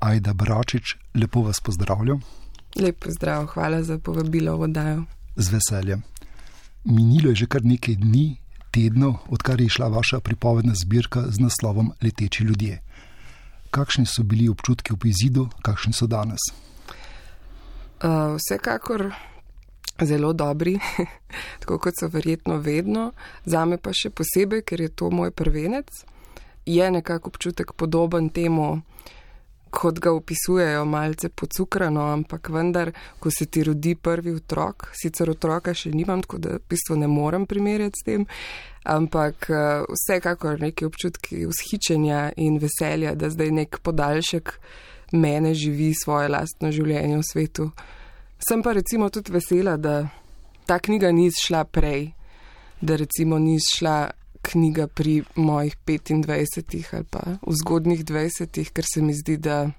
Ajda Bračič, lepo vas pozdravljam. Lep pozdrav, hvala za povabilo v oddajo. Z veseljem. Minilo je že kar nekaj dni, tednov, odkar je šla vaša pripovedna zbirka z naslovom Leteči ljudje. Kakšni so bili občutki ob izidu, kakšni so danes? Uh, vsekakor zelo dobri, tako kot so verjetno vedno, za me pa še posebej, ker je to moj prvenec, je nekako občutek podoben temu, kot ga opisujejo, malce pocukrano, ampak vendar, ko se ti rodi prvi otrok, sicer otroka še nimam, tako da v bistvu ne morem primerjati s tem, ampak uh, vsekakor neki občutki vzhičenja in veselja, da zdaj nek podaljšek mene živi svoje lastno življenje v svetu. Sem pa recimo tudi vesela, da ta knjiga ni šla prej, da recimo ni šla knjiga pri mojih 25 ali pa v zgodnih 20, ker se mi zdi, da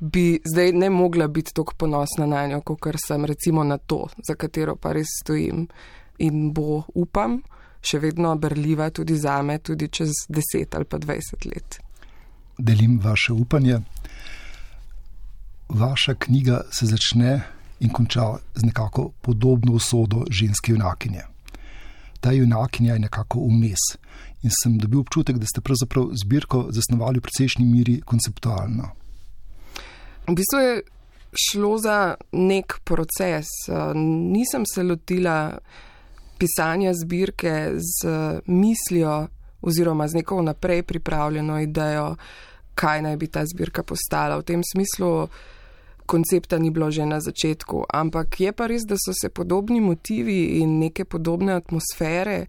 bi zdaj ne mogla biti tako ponosna na njo, kot sem recimo na to, za katero pa res stojim in bo, upam, še vedno berljiva tudi za me, tudi čez 10 ali pa 20 let. Delim vaše upanje. Vaša knjiga se začne in konča z nekako podobno usodo ženske junakinje ta junakinja je nekako vmes. In sem dobil občutek, da ste pravzaprav zbirko zasnovali v precejšnji miri konceptualno. V bistvu je šlo za nek proces. Nisem se lotila pisanja zbirke z mislijo oziroma z neko naprej pripravljeno idejo, kaj naj bi ta zbirka postala. V tem smislu koncepta ni bilo že na začetku, ampak je pa res, da so se podobni motivi in neke podobne atmosfere,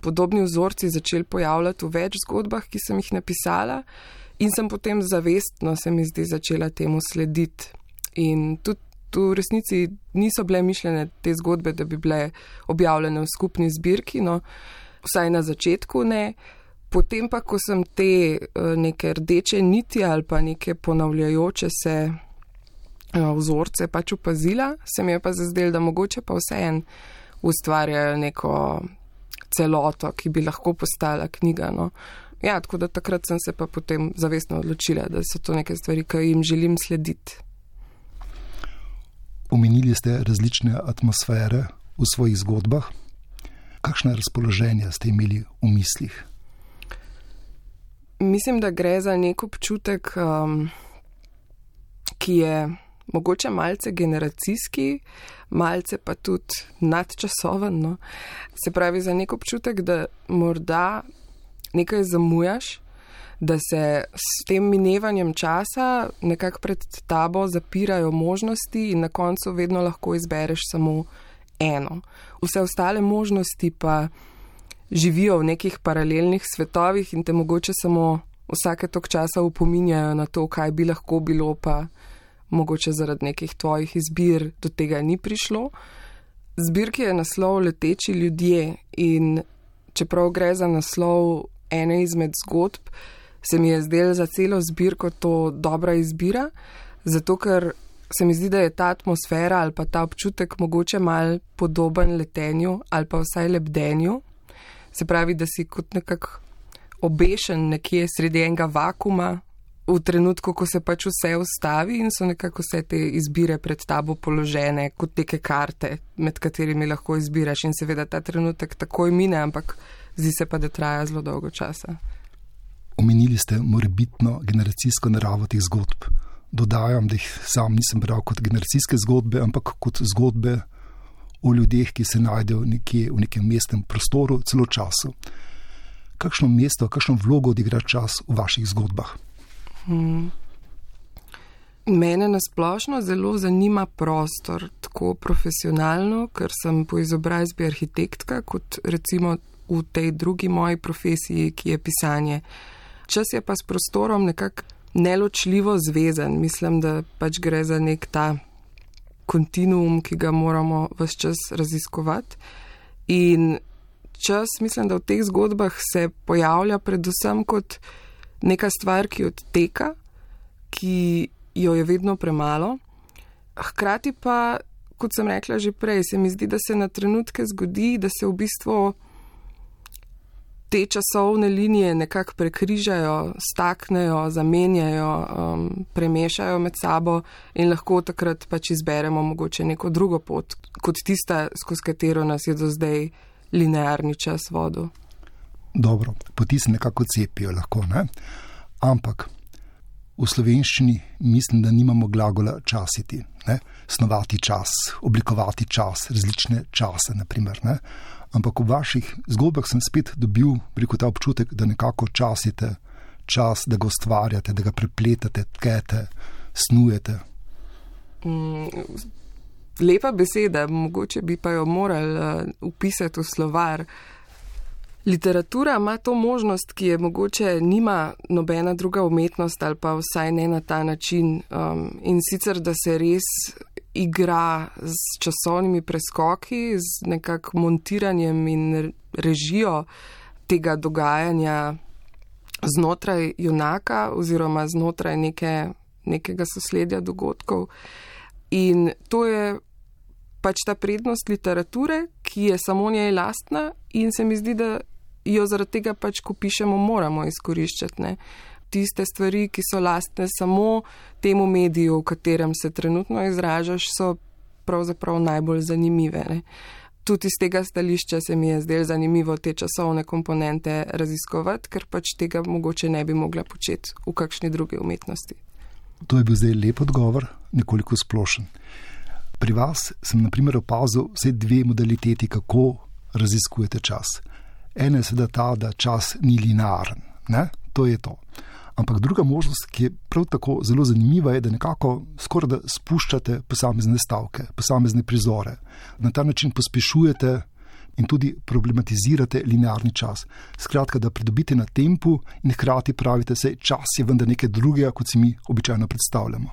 podobni vzorci začeli pojavljati v več zgodbah, ki sem jih napisala in sem potem zavestno, se mi zdi, začela temu slediti. In tudi v resnici niso bile mišljene te zgodbe, da bi bile objavljene v skupni zbirki, no vsaj na začetku ne. Potem pa, ko sem te eh, neke rdeče niti ali pa neke ponavljajoče se vzorce pač opazila, se mi je pa zazdel, da mogoče pa vseeno ustvarjajo neko celoto, ki bi lahko postala knjiga. No. Ja, tako da takrat sem se pa potem zavestno odločila, da so to neke stvari, ki jim želim slediti. Omenili ste različne atmosfere v svojih zgodbah. Kakšne razpoloženje ste imeli v mislih? Mislim, da gre za nek občutek, um, ki je mogoče malce generacijski, malce pa tudi nadčasoven. No? Se pravi, za nek občutek, da morda nekaj zamujaš, da se s tem minevanjem časa nekako pred tabo zapirajo možnosti in na koncu vedno lahko izbereš samo eno. Vse ostale možnosti pa živijo v nekih paralelnih svetovih in te mogoče samo vsake tok časa upominjajo na to, kaj bi lahko bilo pa mogoče zaradi nekih tvojih izbir do tega ni prišlo. Zbirki je naslov Leteči ljudje in čeprav gre za naslov ene izmed zgodb, se mi je zdel za celo zbirko to dobra izbira, zato ker se mi zdi, da je ta atmosfera ali pa ta občutek mogoče mal podoben letenju ali pa vsaj lebdenju. Se pravi, da si kot nekak obešen nekje sredi enega vakuma, v trenutku, ko se pač vse ustavi in so nekako vse te izbire pred tabo položene kot neke karte, med katerimi lahko izbiraš in seveda ta trenutek takoj mine, ampak zdi se pa, da traja zelo dolgo časa. Omenili ste morebitno generacijsko naravo teh zgodb. Dodajam, da jih sam nisem bral kot generacijske zgodbe, ampak kot zgodbe o ljudeh, ki se najdejo nekje v nekem mestnem prostoru, celo času. Kakšno mesto, kakšno vlogo odigra čas v vaših zgodbah? Hmm. Mene nasplošno zelo zanima prostor, tako profesionalno, ker sem po izobrazbi arhitektka, kot recimo v tej drugi moji profesiji, ki je pisanje. Čas je pa s prostorom nekako neločljivo zvezan. Mislim, da pač gre za nek ta kontinuum, ki ga moramo vse čas raziskovati. In čas, mislim, da v teh zgodbah se pojavlja predvsem kot neka stvar, ki odteka, ki jo je vedno premalo. Hkrati pa, kot sem rekla že prej, se mi zdi, da se na trenutke zgodi, da se v bistvu te časovne linije nekako prekrižajo, staknejo, zamenjajo, um, premešajo med sabo in lahko takrat pač izberemo mogoče neko drugo pot, kot tista, skozi katero nas je do zdaj linearni čas vodil. Dobro, poti se nekako cepijo, lahko, ne? ampak v slovenščini mislim, da nimamo glagola časiti, ne? snovati čas, oblikovati čas, različne čase. Naprimer, ampak v vaših zgodbah sem spet dobil preko ta občutek, da nekako časite čas, da ga ustvarjate, da ga prepletate, tkete, snujete. Mm, lepa beseda, mogoče bi pa jo morali uh, upisati v slovar. Literatura ima to možnost, ki je mogoče nima nobena druga umetnost ali pa vsaj ne na ta način. Um, in sicer, da se res igra z časovnimi preskoki, z nekak montiranjem in režijo tega dogajanja znotraj junaka oziroma znotraj neke, nekega sosledja dogodkov. In to je pač ta prednost literature, ki je samo njej lastna in se mi zdi, da jo zaradi tega pač, ko pišemo, moramo izkoriščati. Ne? Tiste stvari, ki so lastne samo temu mediju, v katerem se trenutno izražaš, so pravzaprav najbolj zanimive. Ne? Tudi iz tega stališča se mi je zdelo zanimivo te časovne komponente raziskovati, ker pač tega mogoče ne bi mogla početi v kakšni drugi umetnosti. To je bil zdaj lep odgovor, nekoliko splošen. Pri vas sem naprimer opazil vse dve modaliteti, kako raziskujete čas. Ena je seveda ta, da čas ni linearen, ne? to je to. Ampak druga možnost, ki je prav tako zelo zanimiva, je, da nekako skoraj da spuščate posamezne stavke, posamezne prizore. Na ta način pospešujete in tudi problematizirate linearni čas. Skratka, da pridobite na tempu in hkrati pravite, da čas je vendar nekaj drugega, kot si mi običajno predstavljamo.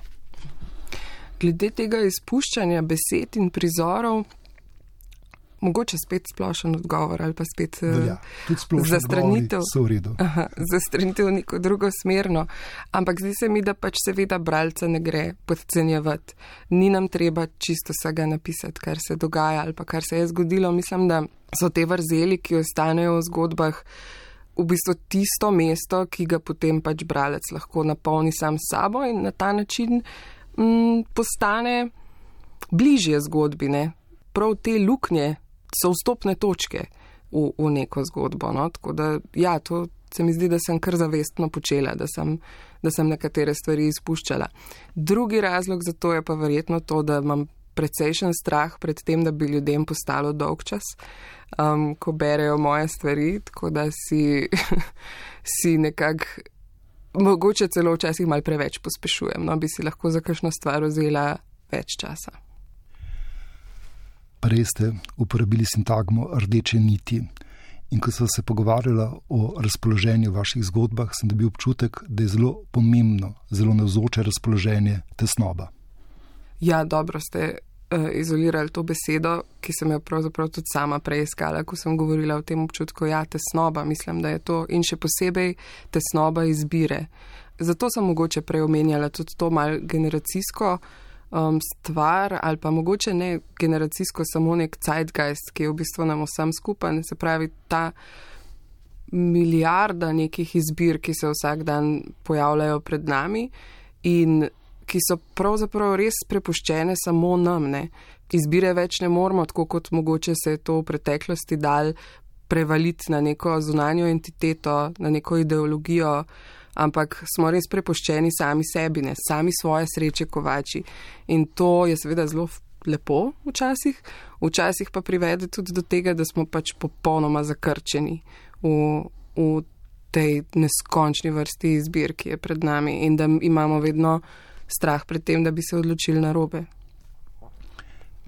Glede tega izpuščanja besed in prizorov, mogoče spet splošen odgovor ali pa spet ja, zastranitev. Zastranitev v neko drugo smerno. Ampak zdi se mi, da pač seveda bralca ne gre podcenjevati. Ni nam treba čisto vsega napisati, kar se dogaja ali pa kar se je zgodilo. Mislim, da so te vrzeli, ki ostanejo v zgodbah. V bistvu tisto mesto, ki ga potem pač bralec lahko napolni sam s sabo in na ta način mm, postane bližje zgodbine. Prav te luknje, so vstopne točke v, v neko zgodbo. No? Tako da, ja, to se mi zdi, da sem kar zavestno počela, da sem, da sem nekatere stvari izpuščala. Drugi razlog za to je pa verjetno to, da imam precejšen strah pred tem, da bi ljudem postalo dolg čas, um, ko berejo moje stvari, tako da si, si nekako. Mogoče celo včasih malo preveč pospešujem, no bi si lahko za kakšno stvar vzela več časa prej ste uporabili sintagmo rdeče niti. In ko sem se pogovarjala o razpoloženju v vaših zgodbah, sem dobil občutek, da je zelo pomembno, zelo navzoče razpoloženje tesnoba. Ja, dobro ste uh, izolirali to besedo, ki sem jo pravzaprav tudi sama preiskala, ko sem govorila o tem občutku, ja, tesnoba, mislim, da je to in še posebej tesnoba izbire. Zato sem mogoče prej omenjala tudi to mal generacijsko um, stvar ali pa mogoče ne generacijsko, samo nek zeitgeist, ki je v bistvu nam vsem skupaj. Se pravi, ta milijarda nekih izbir, ki se vsak dan pojavljajo pred nami in ki so pravzaprav res prepuščene samo nam. Ne. Izbire več ne moramo, tako kot mogoče se je to v preteklosti dal prevaliti na neko zunanjo entiteto, na neko ideologijo ampak smo res prepuščeni sami sebi, ne sami svoje sreče kovači. In to je seveda zelo lepo včasih, včasih pa privede tudi do tega, da smo pač popolnoma zakrčeni v, v tej neskončni vrsti izbir, ki je pred nami in da imamo vedno strah pred tem, da bi se odločili na robe.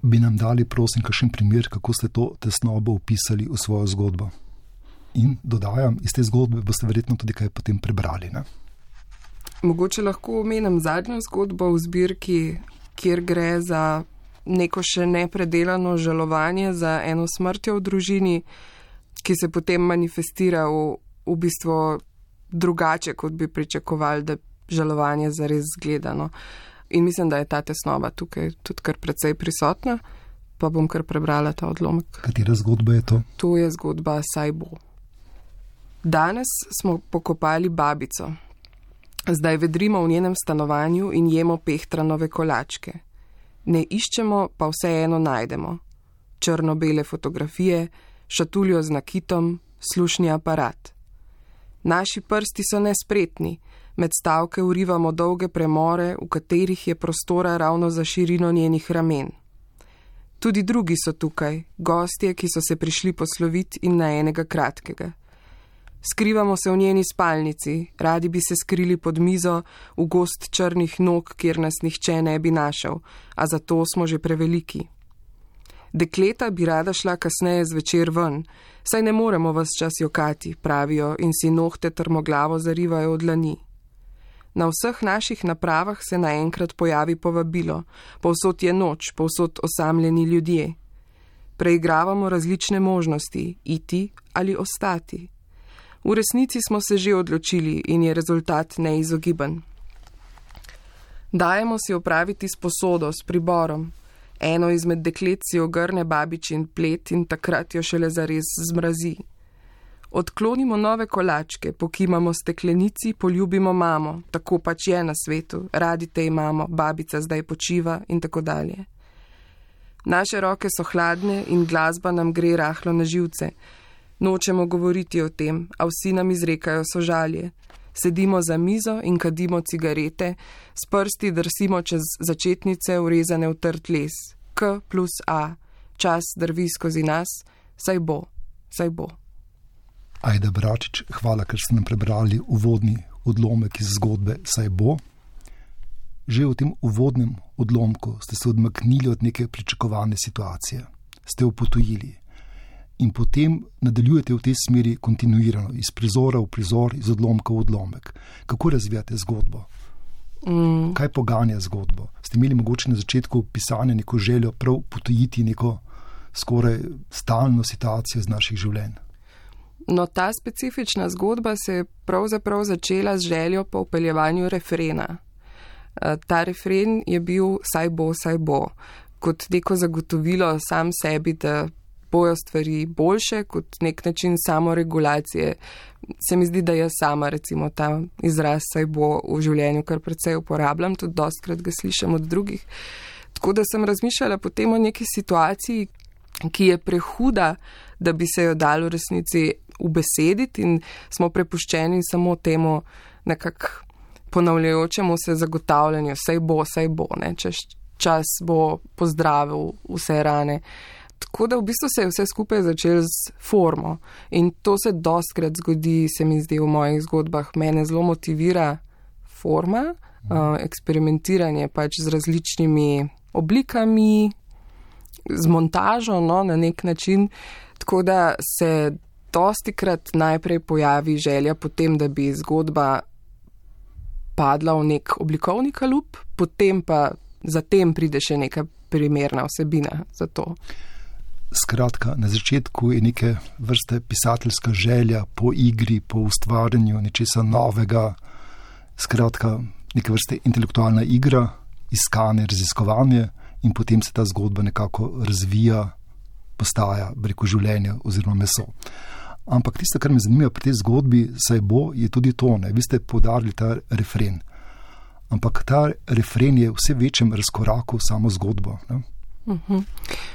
Bi nam dali, prosim, kakšen primer, kako ste to tesnobo opisali v svojo zgodbo? In dodajam, iz te zgodbe boste verjetno tudi kaj potem prebrali. Ne? Mogoče lahko omenim zadnjo zgodbo v zbirki, kjer gre za neko še nepredelano žalovanje za eno smrtjo v družini, ki se potem manifestira v, v bistvu drugače, kot bi pričakovali, da žalovanje zares zgledano. In mislim, da je ta tesnova tukaj tudi kar precej prisotna, pa bom kar prebrala ta odlomek. Katera zgodba je to? To je zgodba Sajbo. Danes smo pokopali babico. Zdaj vedrimo v njenem stanovanju in jemo pehtranove kolačke. Ne iščemo, pa vseeno najdemo. Črno-bele fotografije, šatuljo z nakitom, slušni aparat. Naši prsti so nespretni, med stavke urivamo dolge premore, v katerih je prostora ravno za širino njenih ramen. Tudi drugi so tukaj, gostje, ki so se prišli posloviti in na enega kratkega. Skrivamo se v njeni spalnici, radi bi se skrili pod mizo v gost črnih nog, kjer nas nihče ne bi našel, a zato smo že preveliki. Dekleta bi rada šla kasneje zvečer ven, saj ne moremo vse čas jokati, pravijo in si nohte trmoglavo zarivajo od lani. Na vseh naših napravah se naenkrat pojavi povabilo, povsod je noč, povsod osamljeni ljudje. Preigravamo različne možnosti, iti ali ostati. V resnici smo se že odločili in je rezultat neizogiben. Dajemo si opraviti s posodo, s priborom. Eno izmed deklet si ogrne babičin plet in takrat jo šele zares zmrazi. Odklonimo nove kolačke, pokimamo steklenici, poljubimo mamo, tako pač je na svetu, radi te imamo, babica zdaj počiva in tako dalje. Naše roke so hladne in glasba nam gre rahlo na živce. Nočemo govoriti o tem, a vsi nam izrekajo sožalje. Sedimo za mizo in kadimo cigarete, s prsti drsimo čez začetnice urezane v trd les. K plus A, čas drvi skozi nas, saj bo, saj bo. Ajde, Bračič, hvala, ker ste nam prebrali uvodni odlomek iz zgodbe Saj bo. Že v tem uvodnem odlomku ste se odmaknili od neke pričakovane situacije, ste upotujili in potem nadaljujete v tej smeri kontinuirano, iz prizora v prizor, iz odlomka v odlomek. Kako razvijate zgodbo? Mm. Kaj poganja zgodbo? Ste imeli mogoče na začetku pisanja neko željo prav potujiti neko skoraj stalno situacijo iz naših življenj? No, ta specifična zgodba se je pravzaprav začela z željo po upeljevanju refrena. Eh, ta refren je bil saj bo, saj bo, kot neko zagotovilo sam sebi, da bojo stvari boljše, kot nek način samoregulacije. Se mi zdi, da jaz sama recimo ta izraz saj bo v življenju kar precej uporabljam, tudi dostkrat ga slišam od drugih. Tako da sem razmišljala potem o neki situaciji, ki je prehuda, da bi se jo dalo v resnici ubesediti in smo prepuščeni samo temu nekak ponavljajočemu se zagotavljanju, saj bo, saj bo, ne, češ čas bo pozdravil vse rane. Tako da v bistvu se je vse skupaj začelo z formo in to se dostkrat zgodi, se mi zdi v mojih zgodbah. Mene zelo motivira forma, uh, eksperimentiranje pač z različnimi oblikami, z montažo no, na nek način. Tako da se dosti krat najprej pojavi želja potem, da bi zgodba padla v nek oblikovni kalup, potem pa zatem pride še neka primerna vsebina za to. Skratka, na začetku je neke vrste pisateljska želja po igri, po ustvarjanju nečesa novega, skratka, neke vrste intelektualna igra, iskanje, raziskovanje, in potem se ta zgodba nekako razvija, postaja breko življenja oziroma meso. Ampak tisto, kar me zanima pri tej zgodbi, saj bo, je tudi to, da vi ste podarili ta refren. Ampak ta refren je v vse večjem razkoraku samo zgodbo. Ne? Mhm.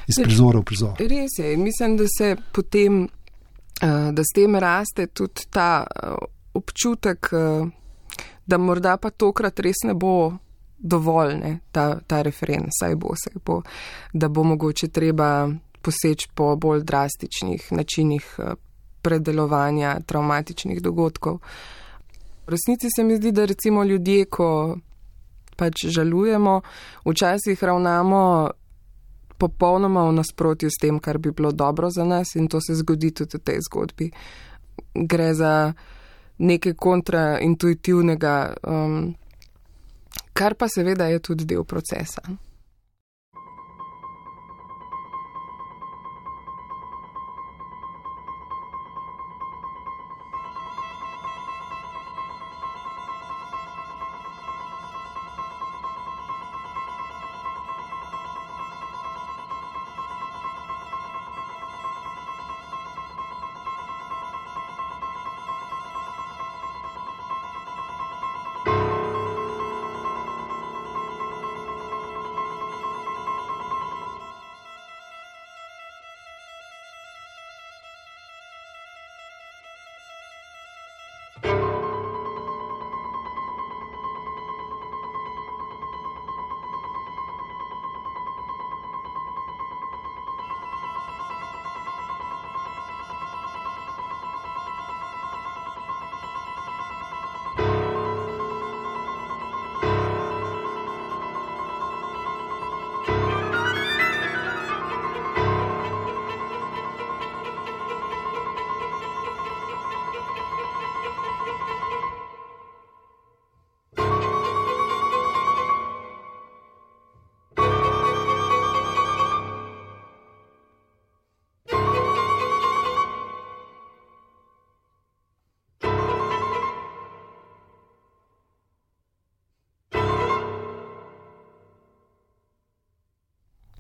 Iz prizora v prizor. Res je. Mislim, da se potem, eh, da s tem raste tudi ta eh, občutek, eh, da morda pa tokrat res ne bo dovolj, ne, ta, ta referen, saj bo, saj bo, da bo mogoče treba poseči po bolj drastičnih načinih predelovanja traumatičnih dogodkov. V resnici se mi zdi, da recimo ljudje, ko pač žalujemo, včasih ravnamo popolnoma v nasprotju s tem, kar bi bilo dobro za nas in to se zgodi tudi v tej zgodbi. Gre za nekaj kontraintuitivnega, um, kar pa seveda je tudi del procesa.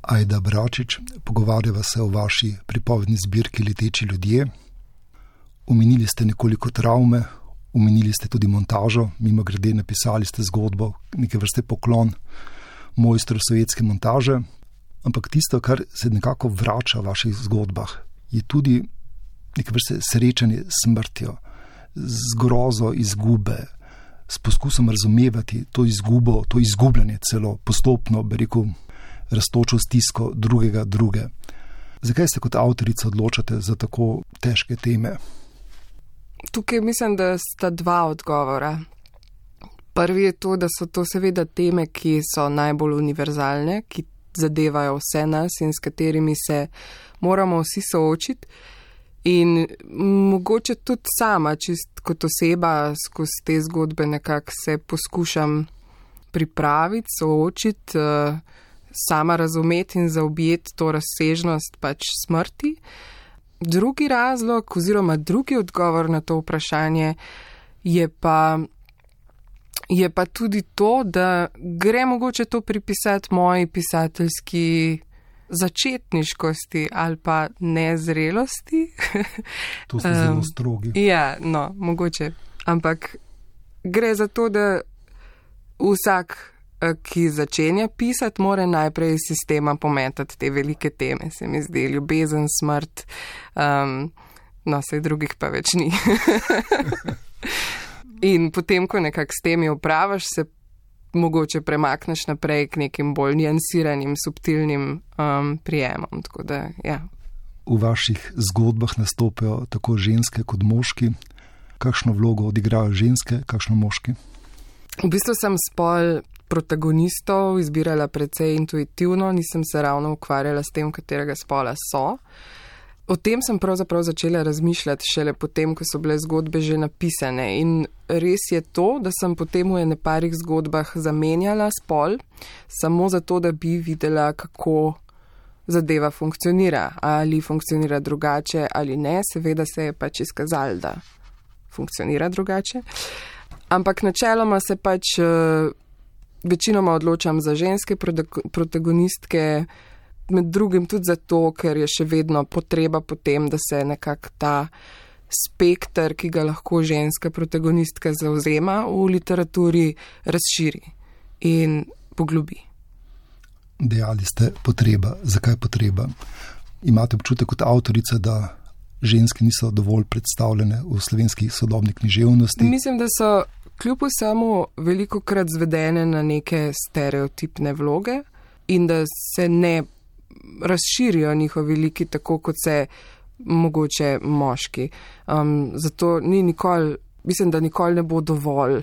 Ajda Bračič, pogovarjava se o vaši pripovedni zbirki Leteči ljudje. Umenili ste nekoliko travme, umenili ste tudi montažo, mimo grede napisali ste zgodbo, neke vrste poklon mojstru sovjetske montaže. Ampak tisto, kar se nekako vrača v vaših zgodbah, je tudi neke vrste srečanje s smrtjo, z grozo izgube, s poskusom razumevati to izgubo, to izgubljanje celo postopno, bi rekel, raztočo stisko drugega druge. Zakaj se kot avtorica odločate za tako težke teme? Tukaj mislim, da sta dva odgovora. Prvi je to, da so to seveda teme, ki so najbolj univerzalne, ki zadevajo vse nas in s katerimi se moramo vsi soočiti. In mogoče tudi sama, čist kot oseba, skozi te zgodbe nekako se poskušam pripraviti, soočiti, uh, sama razumeti in zaobjeti to razsežnost pač smrti. Drugi razlog oziroma drugi odgovor na to vprašanje je pa, je pa tudi to, da gre mogoče to pripisati moji pisateljski začetniškosti ali pa nezrelosti. To so zelo strogi. ja, no, mogoče. Ampak gre za to, da vsak ki začenja pisati, mora najprej iz sistema pometati te velike teme, se mi zdi, ljubezen, smrt, um, no, vse drugih pa več ni. In potem, ko nekako s temi upravaš, se mogoče premakneš naprej k nekim bolj njansiranim, subtilnim um, prijemom. Da, ja. V vaših zgodbah nastopajo tako ženske kot moški. Kakšno vlogo odigrajo ženske, kakšno moški? V bistvu sem spol protagonistov izbirala precej intuitivno, nisem se ravno ukvarjala s tem, katerega spola so. O tem sem pravzaprav začela razmišljati šele potem, ko so bile zgodbe že napisane. In res je to, da sem potem v neparih zgodbah zamenjala spol, samo zato, da bi videla, kako zadeva funkcionira. Ali funkcionira drugače ali ne, seveda se je pač izkazalo, da funkcionira drugače. Ampak načeloma se pač. Uh, večinoma odločam za ženske protagonistke, med drugim tudi zato, ker je še vedno potreba potem, da se nekako ta spektr, ki ga lahko ženska protagonistka zauzema v literaturi, razširi in poglobi. Dejali ste potreba. Zakaj potreba? Imate občutek kot avtorica, da ženske niso dovolj predstavljene v slovenski sodobni književnosti? Mislim, da so kljub vsemu veliko krat zvedene na neke stereotipne vloge in da se ne razširijo njihovi liki tako, kot se mogoče moški. Um, zato ni nikoli, mislim, da nikoli ne bo dovolj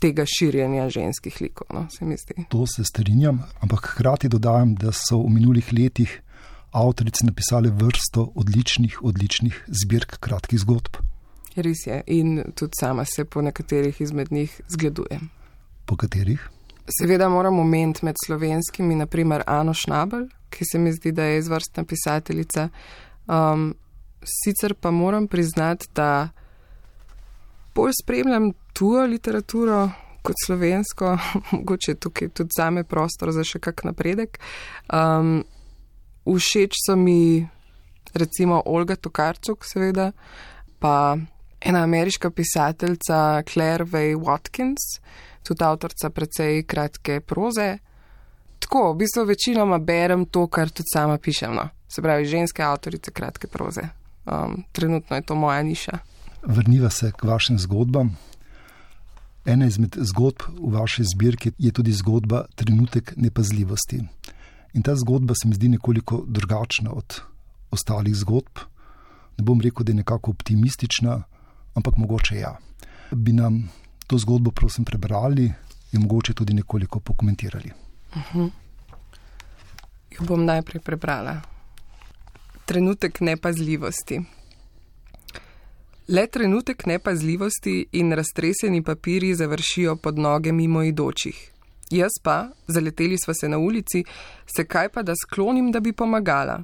tega širjenja ženskih likov, no, se mi zdi. To se strinjam, ampak hkrati dodajam, da so v minulih letih avtorice napisale vrsto odličnih, odličnih zbirk kratkih zgodb. Res je, in tudi sama se po nekaterih izmed njih zgledujem. Po katerih? Seveda moramo omeniti med slovenskimi, naprimer Ano Šnabel, ki se mi zdi, da je izvrstna pisateljica. Um, sicer pa moram priznati, da bolj spremljam tujo literaturo kot slovensko, mogoče tukaj tudi zame prostor za še kak napredek. Um, všeč so mi recimo Olga Tokarčuk, seveda, pa ena ameriška pisateljica Claire Way Watkins, tudi avtorica precej kratke proze. Tako, v bistvu večinoma berem to, kar tudi sama pišem. No. Se pravi, ženske avtorice kratke proze. Um, trenutno je to moja niša. Vrniva se k vašim zgodbam. Ena izmed zgodb v vaši zbirki je tudi zgodba Trenutek nepazljivosti. In ta zgodba se mi zdi nekoliko drugačna od ostalih zgodb. Ne bom rekel, da je nekako optimistična, ampak mogoče ja. Bi nam to zgodbo, prosim, prebrali in mogoče tudi nekoliko pokomentirali. Uh mhm. -huh. Jo bom najprej prebrala. Trenutek nepazljivosti. Le trenutek nepazljivosti in raztreseni papiri završijo pod noge mimoidočih. Jaz pa, zaleteli smo se na ulici, se kaj pa da sklonim, da bi pomagala.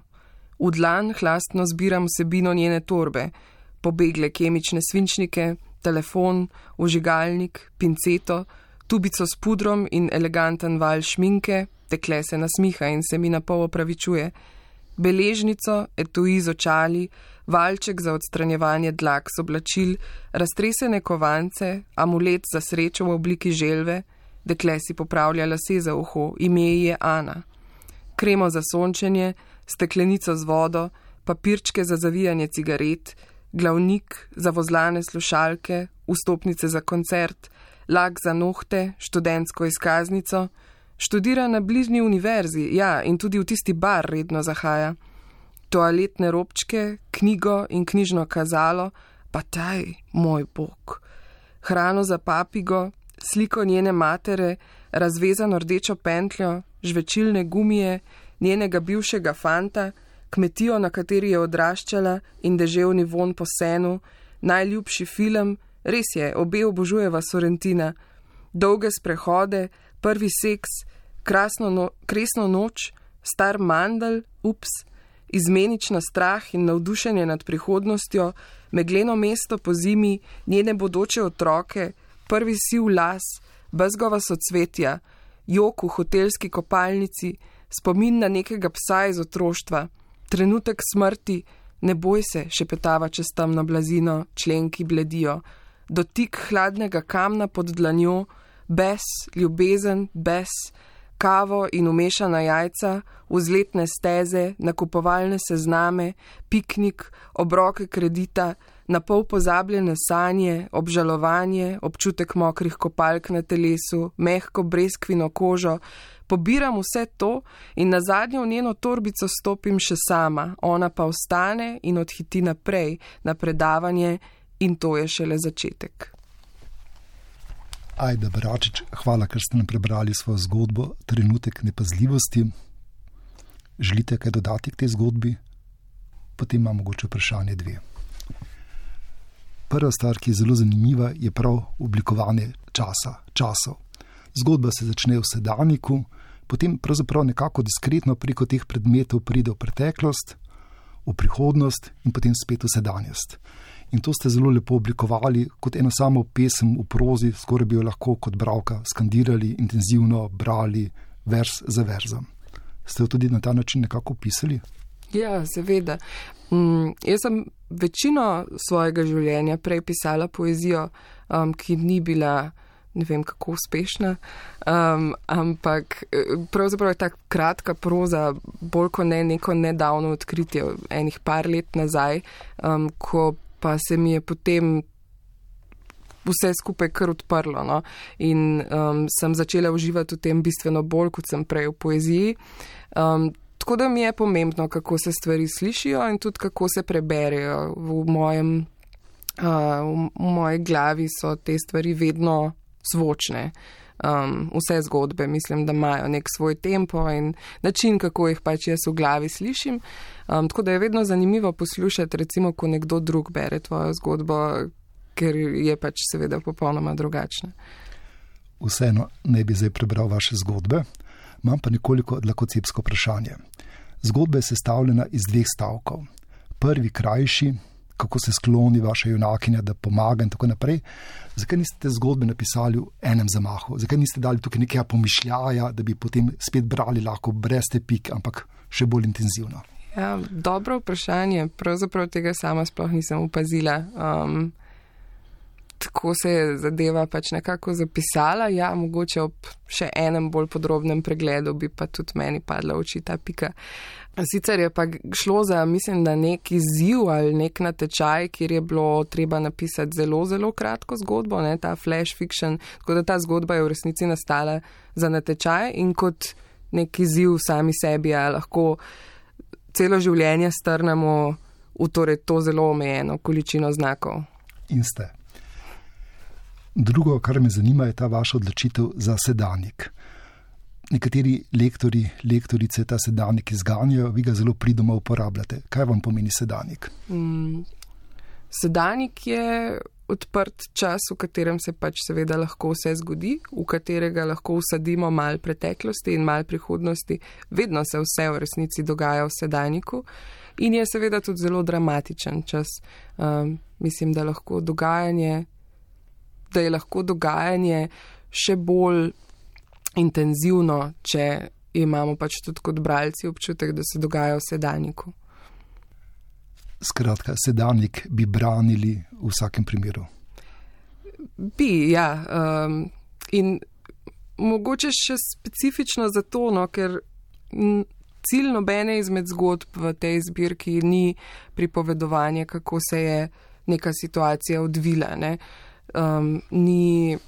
V dlan hlastno zbiram vsebino njene torbe, pobegle kemične svinčnike, telefon, ožigalnik, pinceto, tubico s pudrom in eleganten val šminke, tekle se nasmiha in se mi na pol opravičuje. Beležnico, etui z očali, valček za odstranjevanje dlak z oblačil, raztresene kovance, amulet za srečo v obliki želve, dekle si popravlja lase za uho, ime je Ana. Kremo za sončenje, steklenico z vodo, papirčke za zavijanje cigaret, glavnik za vozlane slušalke, vstopnice za koncert, lak za nohte, študentsko izkaznico, študira na bližnji univerzi, ja, in tudi v tisti bar redno zahaja. Toaletne robčke, knjigo in knjižno kazalo, pa taj, moj bog. Hrano za papigo, sliko njene matere, razvezano rdečo pentljo, žvečilne gumije, njenega bivšega fanta, kmetijo, na kateri je odraščala in deževni von po senu, najljubši film, res je, obe obožujeva Sorentina, dolge sprehode, prvi seks, krasno no, kresno noč, star mandal, ups, izmenična strah in navdušenje nad prihodnostjo, megleno mesto po zimi, njene bodoče otroke, prvi siv las, bezgova socvetja, jok v hotelski kopalnici, spomin na nekega psa iz otroštva trenutek smrti, ne boj se, šepetava čez temno blazino, členki bledijo, dotik hladnega kamna pod dlanjo, bes, ljubezen, bes, kavo in umešana jajca, vzletne steze, nakupovalne sezname, piknik, obroke kredita, na pol pozabljene sanje, obžalovanje, občutek mokrih kopalk na telesu, mehko breskvino kožo, pobiram vse to in na zadnjo v njeno torbico stopim še sama, ona pa ostane in odhiti naprej na predavanje in to je šele začetek. Ajda Bračič, hvala, ker ste nam prebrali svojo zgodbo, trenutek nepazljivosti. Želite kaj dodati k tej zgodbi? Potem imamo mogoče vprašanje dve. Prva stvar, ki je zelo zanimiva, je prav oblikovanje časa, časov. Zgodba se začne v sedajniku, potem pravzaprav nekako diskretno preko teh predmetov pride v preteklost, v prihodnost in potem spet v sedanjost. In to ste zelo lepo oblikovali kot eno samo pesem v prozi, skoraj bi jo lahko kot bralka skandirali, intenzivno brali, vers za verzom. Ste jo tudi na ta način nekako pisali? Ja, seveda. Mm, jaz sem večino svojega življenja prej pisala poezijo, um, ki ni bila ne vem kako uspešna, um, ampak eh, pravzaprav je ta kratka proza bolj kot ne neko nedavno odkritje, enih par let nazaj, um, ko pa se mi je potem vse skupaj kar odprlo no? in um, sem začela uživati v tem bistveno bolj, kot sem prej v poeziji. Um, tako da mi je pomembno, kako se stvari slišijo in tudi kako se preberejo. V, mojem, uh, v, moji glavi so te stvari vedno zvočne. Um, vse zgodbe mislim, da imajo nek svoj tempo in način, kako jih pač jaz v glavi slišim. Um, tako da je vedno zanimivo poslušati, recimo, ko nekdo drug bere tvojo zgodbo, ker je pač seveda popolnoma drugačna. Vseeno ne bi zdaj prebral vaše zgodbe, imam pa nekoliko dlakocepsko vprašanje. Zgodba je sestavljena iz dveh stavkov. Prvi krajši, kako se skloni vaša junakinja, da pomaga in tako naprej. Zakaj niste te zgodbe napisali v enem zamahu? Zakaj niste dali tukaj nekaj pomišljaja, da bi potem spet brali lahko brez te pik, ampak še bolj intenzivno? Ja, dobro vprašanje. Pravzaprav tega sama sploh nisem opazila. Um, tako se je zadeva pač nekako zapisala. Ja, mogoče ob še enem bolj podrobnem pregledu bi pa tudi meni padla oči ta pika. Sicer je pa šlo za, mislim, da nek izziv ali nek natečaj, kjer je bilo treba napisati zelo, zelo kratko zgodbo, ne, ta flash fiction, tako da ta zgodba je v resnici nastala za natečaj in kot nek izziv sami sebi, a lahko celo življenje strnemo v torej to zelo omejeno količino znakov. In ste. Drugo, kar me zanima, je ta vaša odločitev za sedanjik. Nekateri lektori, lektorice ta sedanjik izganjajo, vi ga zelo pridoma uporabljate. Kaj vam pomeni sedanjik? Mm, sedanjik je odprt čas, v katerem se pač seveda lahko vse zgodi, v katerega lahko usadimo mal preteklosti in mal prihodnosti. Vedno se vse v resnici dogaja v sedanjiku in je seveda tudi zelo dramatičen čas. Um, mislim, da lahko dogajanje da je lahko dogajanje še bolj intenzivno, če imamo pač tudi kot bralci občutek, da se dogaja v sedanjiku. Skratka, sedanjik bi branili v vsakem primeru. Bi, ja. Um, in mogoče še specifično zato, no, ker cilj nobene izmed zgodb v tej zbirki ni pripovedovanje, kako se je neka situacija odvila. Ne. Um, ni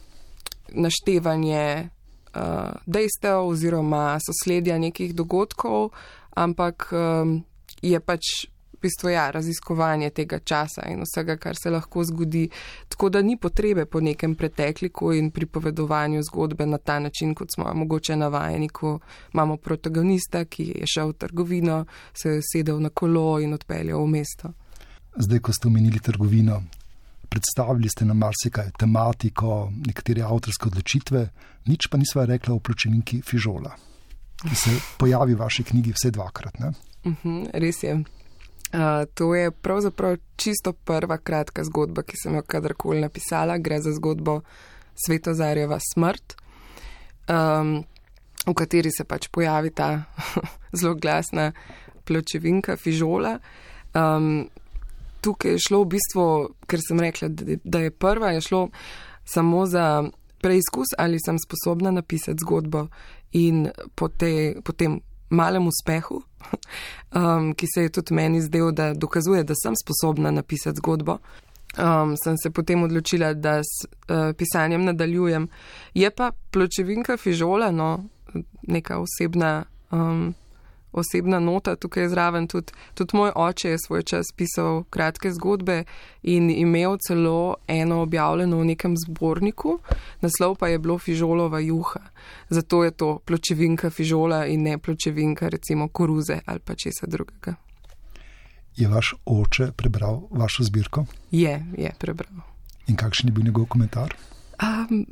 naštevanje uh, dejstev oziroma sosledja nekih dogodkov, ampak um, je pač v bistvu ja, raziskovanje tega časa in vsega, kar se lahko zgodi. Tako da ni potrebe po nekem pretekliku in pripovedovanju zgodbe na ta način, kot smo mogoče navajeni, ko imamo protagonista, ki je šel v trgovino, se je sedel na kolo in odpeljal v mesto. Zdaj, ko ste omenili trgovino, predstavili ste nam marsikaj, tematiko, nekatere avtorske odločitve, nič pa nisva rekla o pločevinki Fižola, ki se pojavi v vaši knjigi vse dvakrat. Uh mhm, -huh, res je. Uh, to je pravzaprav čisto prva kratka zgodba, ki sem jo kadarkoli napisala. Gre za zgodbo Svetozarjeva smrt, um, v kateri se pač pojavi ta zelo glasna pločevinka Fižola. Um, tukaj je šlo v bistvu, ker sem rekla, da je prva, je šlo samo za preizkus, ali sem sposobna napisati zgodbo in po, te, po tem malem uspehu, um, ki se je tudi meni zdel, da dokazuje, da sem sposobna napisati zgodbo. Um, sem se potem odločila, da s uh, pisanjem nadaljujem. Je pa pločevinka fižola, no, neka osebna um, osebna nota tukaj zraven. Tudi, tudi moj oče je svoj čas pisal kratke zgodbe in imel celo eno objavljeno v nekem zborniku, naslov pa je bilo Fižolova juha. Zato je to pločevinka Fižola in ne pločevinka recimo koruze ali pa česa drugega. Je vaš oče prebral vašo zbirko? Je, je prebral. In kakšen je bil njegov komentar? Um,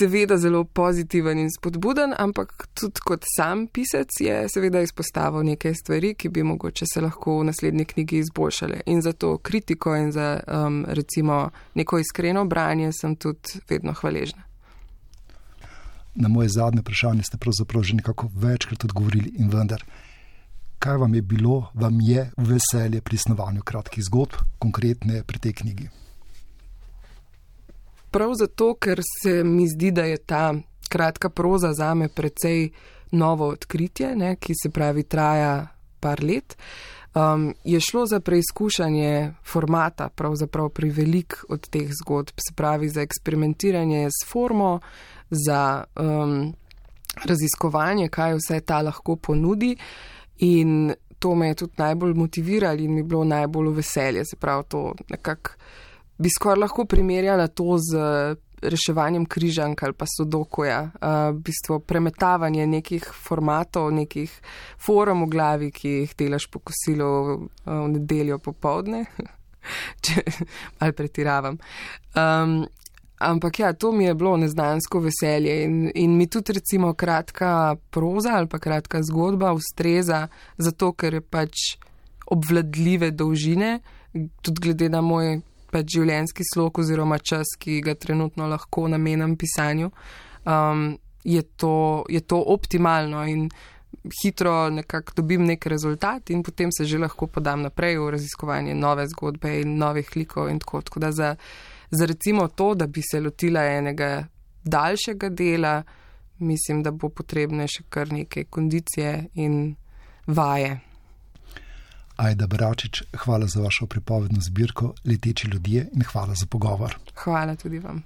seveda zelo pozitiven in spodbuden, ampak tudi kot sam pisec je seveda izpostavil nekaj stvari, ki bi mogoče se lahko v naslednji knjigi izboljšale. In za to kritiko in za um, recimo neko iskreno branje sem tudi vedno hvaležna. Na moje zadnje vprašanje ste pravzaprav že nekako večkrat odgovorili in vendar. Kaj vam je bilo, vam je veselje pri snovanju kratkih zgodb, konkretne pri tej knjigi? Prav zato, ker se mi zdi, da je ta kratka proza za me precej novo odkritje, ne, ki se pravi traja par let. Um, je šlo za preizkušanje formata, pravzaprav pri velik od teh zgodb, se pravi za eksperimentiranje s formo, za um, raziskovanje, kaj vse ta lahko ponudi. In to me je tudi najbolj motiviralo in mi bilo najbolj veselje, se pravi to nekako bi skoraj lahko primerjala to z reševanjem križank ali pa sodokoja. Uh, v bistvu premetavanje nekih formatov, nekih forum v glavi, ki jih delaš po kosilu uh, v nedeljo popovdne, če ali pretiravam. Um, ampak ja, to mi je bilo neznansko veselje in, in mi tudi recimo kratka proza ali pa kratka zgodba ustreza, zato ker je pač obvladljive dolžine, tudi glede na moj pač življenjski slog oziroma čas, ki ga trenutno lahko namenam pisanju, um, je, to, je to optimalno in hitro nekako dobim nek rezultat in potem se že lahko podam naprej v raziskovanje nove zgodbe in novih likov in tako. Tako da za, za recimo to, da bi se lotila enega daljšega dela, mislim, da bo potrebne še kar nekaj kondicije in vaje. Ajda Bračič, hvala za vašo pripovedno zbirko Leteči ljudje in hvala za pogovor. Hvala tudi vam.